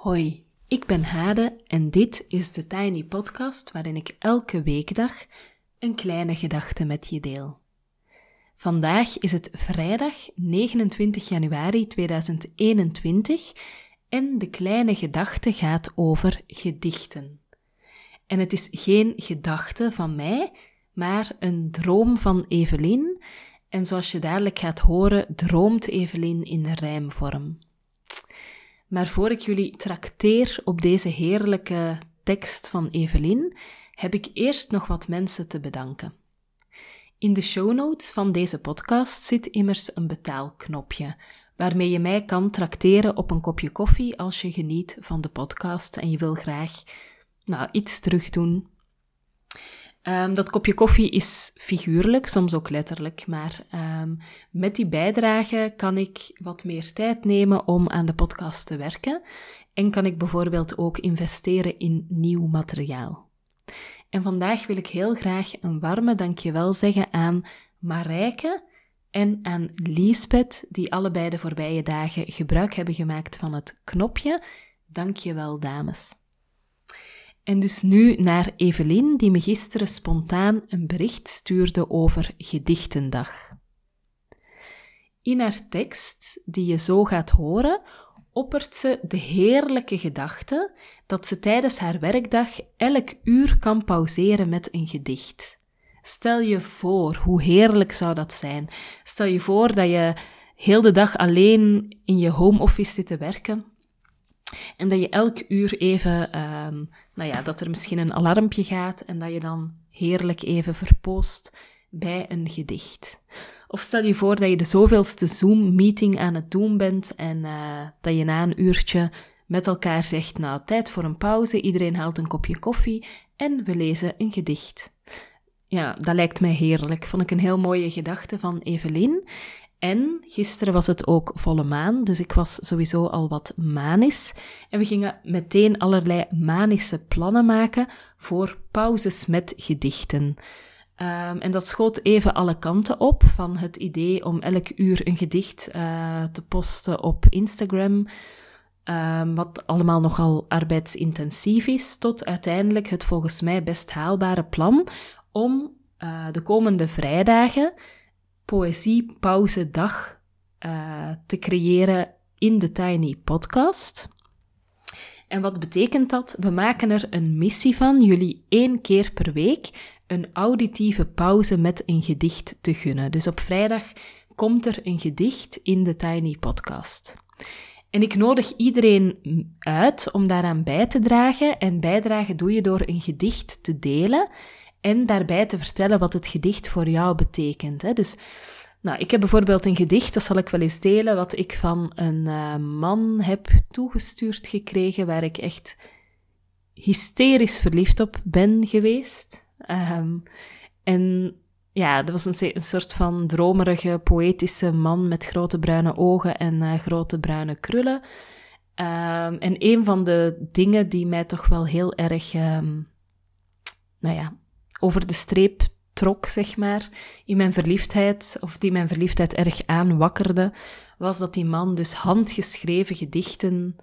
Hoi, ik ben Hade en dit is de Tiny Podcast waarin ik elke weekdag een kleine gedachte met je deel. Vandaag is het vrijdag 29 januari 2021 en de kleine gedachte gaat over gedichten. En het is geen gedachte van mij, maar een droom van Evelien. En zoals je dadelijk gaat horen, droomt Evelien in rijmvorm. Maar voor ik jullie trakteer op deze heerlijke tekst van Evelien, heb ik eerst nog wat mensen te bedanken. In de show notes van deze podcast zit immers een betaalknopje, waarmee je mij kan trakteren op een kopje koffie als je geniet van de podcast en je wil graag nou, iets terugdoen Um, dat kopje koffie is figuurlijk, soms ook letterlijk, maar um, met die bijdrage kan ik wat meer tijd nemen om aan de podcast te werken en kan ik bijvoorbeeld ook investeren in nieuw materiaal. En vandaag wil ik heel graag een warme dankjewel zeggen aan Marijke en aan Liesbeth, die allebei de voorbije dagen gebruik hebben gemaakt van het knopje. Dankjewel, dames. En dus nu naar Evelien, die me gisteren spontaan een bericht stuurde over Gedichtendag. In haar tekst, die je zo gaat horen, oppert ze de heerlijke gedachte dat ze tijdens haar werkdag elk uur kan pauzeren met een gedicht. Stel je voor, hoe heerlijk zou dat zijn? Stel je voor dat je heel de dag alleen in je home office zit te werken en dat je elk uur even, um, nou ja, dat er misschien een alarmpje gaat en dat je dan heerlijk even verpoost bij een gedicht. Of stel je voor dat je de zoveelste Zoom-meeting aan het doen bent en uh, dat je na een uurtje met elkaar zegt, nou, tijd voor een pauze, iedereen haalt een kopje koffie en we lezen een gedicht. Ja, dat lijkt mij heerlijk. Vond ik een heel mooie gedachte van Evelien. En gisteren was het ook volle maan, dus ik was sowieso al wat manisch. En we gingen meteen allerlei manische plannen maken voor pauzes met gedichten. Um, en dat schoot even alle kanten op, van het idee om elk uur een gedicht uh, te posten op Instagram, um, wat allemaal nogal arbeidsintensief is, tot uiteindelijk het volgens mij best haalbare plan om uh, de komende vrijdagen poëziepauzedag uh, te creëren in de Tiny Podcast. En wat betekent dat? We maken er een missie van jullie één keer per week een auditieve pauze met een gedicht te gunnen. Dus op vrijdag komt er een gedicht in de Tiny Podcast. En ik nodig iedereen uit om daaraan bij te dragen. En bijdragen doe je door een gedicht te delen en daarbij te vertellen wat het gedicht voor jou betekent. Hè. Dus nou, ik heb bijvoorbeeld een gedicht, dat zal ik wel eens delen, wat ik van een uh, man heb toegestuurd gekregen, waar ik echt hysterisch verliefd op ben geweest. Um, en ja, dat was een, soort van dromerige, poëtische man met grote bruine ogen en uh, grote bruine krullen. Um, en een van de dingen die mij toch wel heel erg, um, nou ja, over de streep trok, zeg maar, in mijn verliefdheid, of die mijn verliefdheid erg aanwakkerde, was dat die man dus handgeschreven gedichten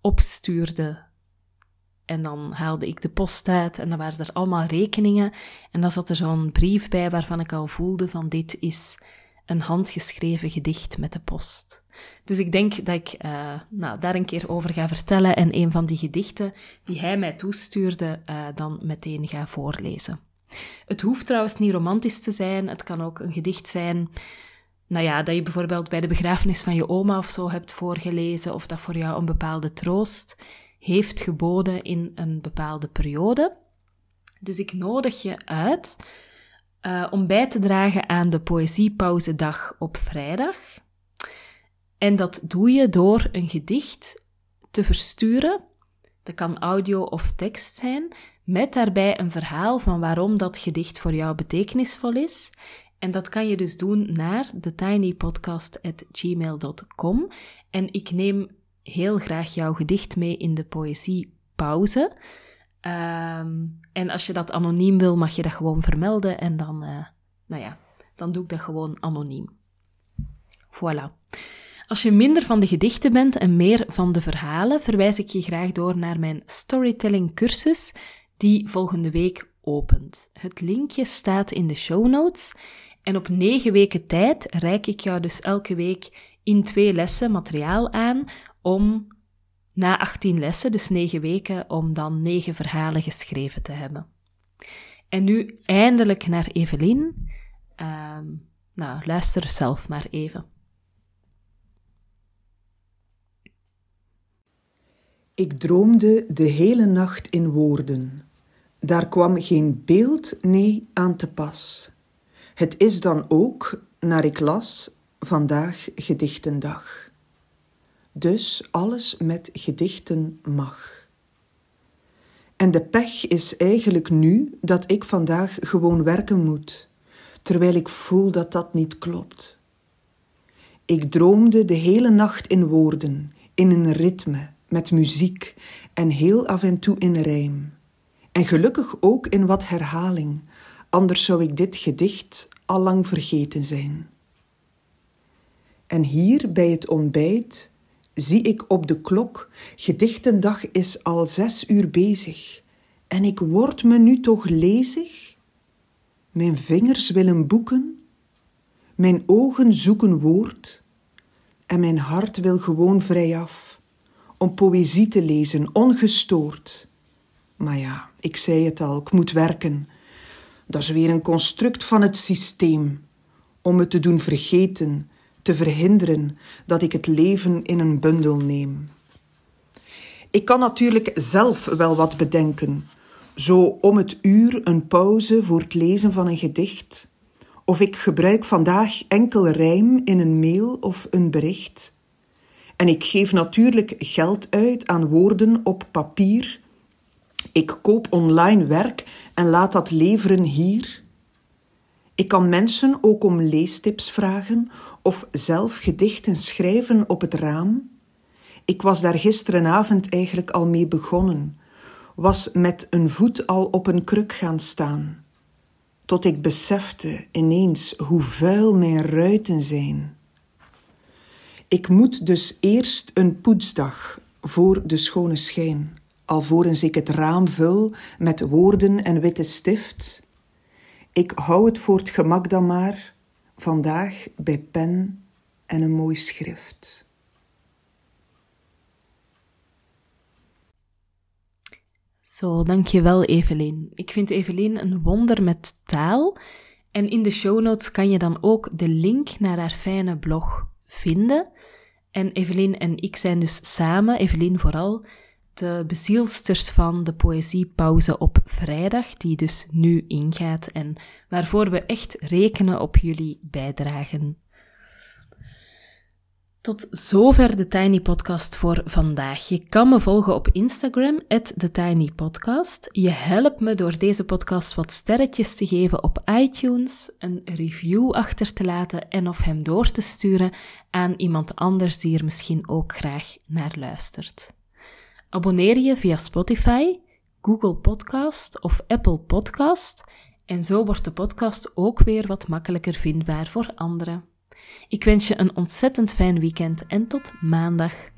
opstuurde. En dan haalde ik de post uit en dan waren er allemaal rekeningen. En dan zat er zo'n brief bij waarvan ik al voelde van dit is een handgeschreven gedicht met de post. Dus ik denk dat ik uh, nou, daar een keer over ga vertellen en een van die gedichten die hij mij toestuurde uh, dan meteen ga voorlezen. Het hoeft trouwens niet romantisch te zijn. Het kan ook een gedicht zijn, nou ja, dat je bijvoorbeeld bij de begrafenis van je oma of zo hebt voorgelezen, of dat voor jou een bepaalde troost heeft geboden in een bepaalde periode. Dus ik nodig je uit uh, om bij te dragen aan de Poëziepauzedag op vrijdag. En dat doe je door een gedicht te versturen. Dat kan audio of tekst zijn, met daarbij een verhaal van waarom dat gedicht voor jou betekenisvol is. En dat kan je dus doen naar thetinypodcast.gmail.com. En ik neem heel graag jouw gedicht mee in de poëziepauze. Um, en als je dat anoniem wil, mag je dat gewoon vermelden. En dan, uh, nou ja, dan doe ik dat gewoon anoniem. Voilà. Als je minder van de gedichten bent en meer van de verhalen, verwijs ik je graag door naar mijn storytelling cursus, die volgende week opent. Het linkje staat in de show notes. En op negen weken tijd reik ik jou dus elke week in twee lessen materiaal aan om na 18 lessen, dus negen weken, om dan negen verhalen geschreven te hebben. En nu eindelijk naar Evelien. Ehm, nou, luister zelf maar even. Ik droomde de hele nacht in woorden. Daar kwam geen beeld, nee, aan te pas. Het is dan ook, naar ik las, vandaag gedichtendag. Dus alles met gedichten mag. En de pech is eigenlijk nu dat ik vandaag gewoon werken moet, terwijl ik voel dat dat niet klopt. Ik droomde de hele nacht in woorden, in een ritme, met muziek en heel af en toe in rijm. En gelukkig ook in wat herhaling, anders zou ik dit gedicht al lang vergeten zijn. En hier bij het ontbijt zie ik op de klok, gedichtendag is al zes uur bezig, en ik word me nu toch lezig? Mijn vingers willen boeken, mijn ogen zoeken woord, en mijn hart wil gewoon vrijaf, om poëzie te lezen, ongestoord. Maar ja, ik zei het al, ik moet werken. Dat is weer een construct van het systeem, om me te doen vergeten te verhinderen dat ik het leven in een bundel neem. Ik kan natuurlijk zelf wel wat bedenken, zo om het uur een pauze voor het lezen van een gedicht, of ik gebruik vandaag enkel rijm in een mail of een bericht. En ik geef natuurlijk geld uit aan woorden op papier. Ik koop online werk en laat dat leveren hier. Ik kan mensen ook om leestips vragen of zelf gedichten schrijven op het raam. Ik was daar gisterenavond eigenlijk al mee begonnen, was met een voet al op een kruk gaan staan, tot ik besefte ineens hoe vuil mijn ruiten zijn. Ik moet dus eerst een poetsdag voor de schone schijn, alvorens ik het raam vul met woorden en witte stift ik hou het voor het gemak dan maar, vandaag bij pen en een mooi schrift. Zo, dankjewel Evelien. Ik vind Evelien een wonder met taal. En in de show notes kan je dan ook de link naar haar fijne blog vinden. En Evelien en ik zijn dus samen, Evelien vooral, de bezielsters van de poëziepauze op vrijdag, die dus nu ingaat en waarvoor we echt rekenen op jullie bijdragen. Tot zover de Tiny Podcast voor vandaag. Je kan me volgen op Instagram, TheTinyPodcast. Je helpt me door deze podcast wat sterretjes te geven op iTunes, een review achter te laten en of hem door te sturen aan iemand anders die er misschien ook graag naar luistert. Abonneer je via Spotify, Google Podcast of Apple Podcast en zo wordt de podcast ook weer wat makkelijker vindbaar voor anderen. Ik wens je een ontzettend fijn weekend en tot maandag.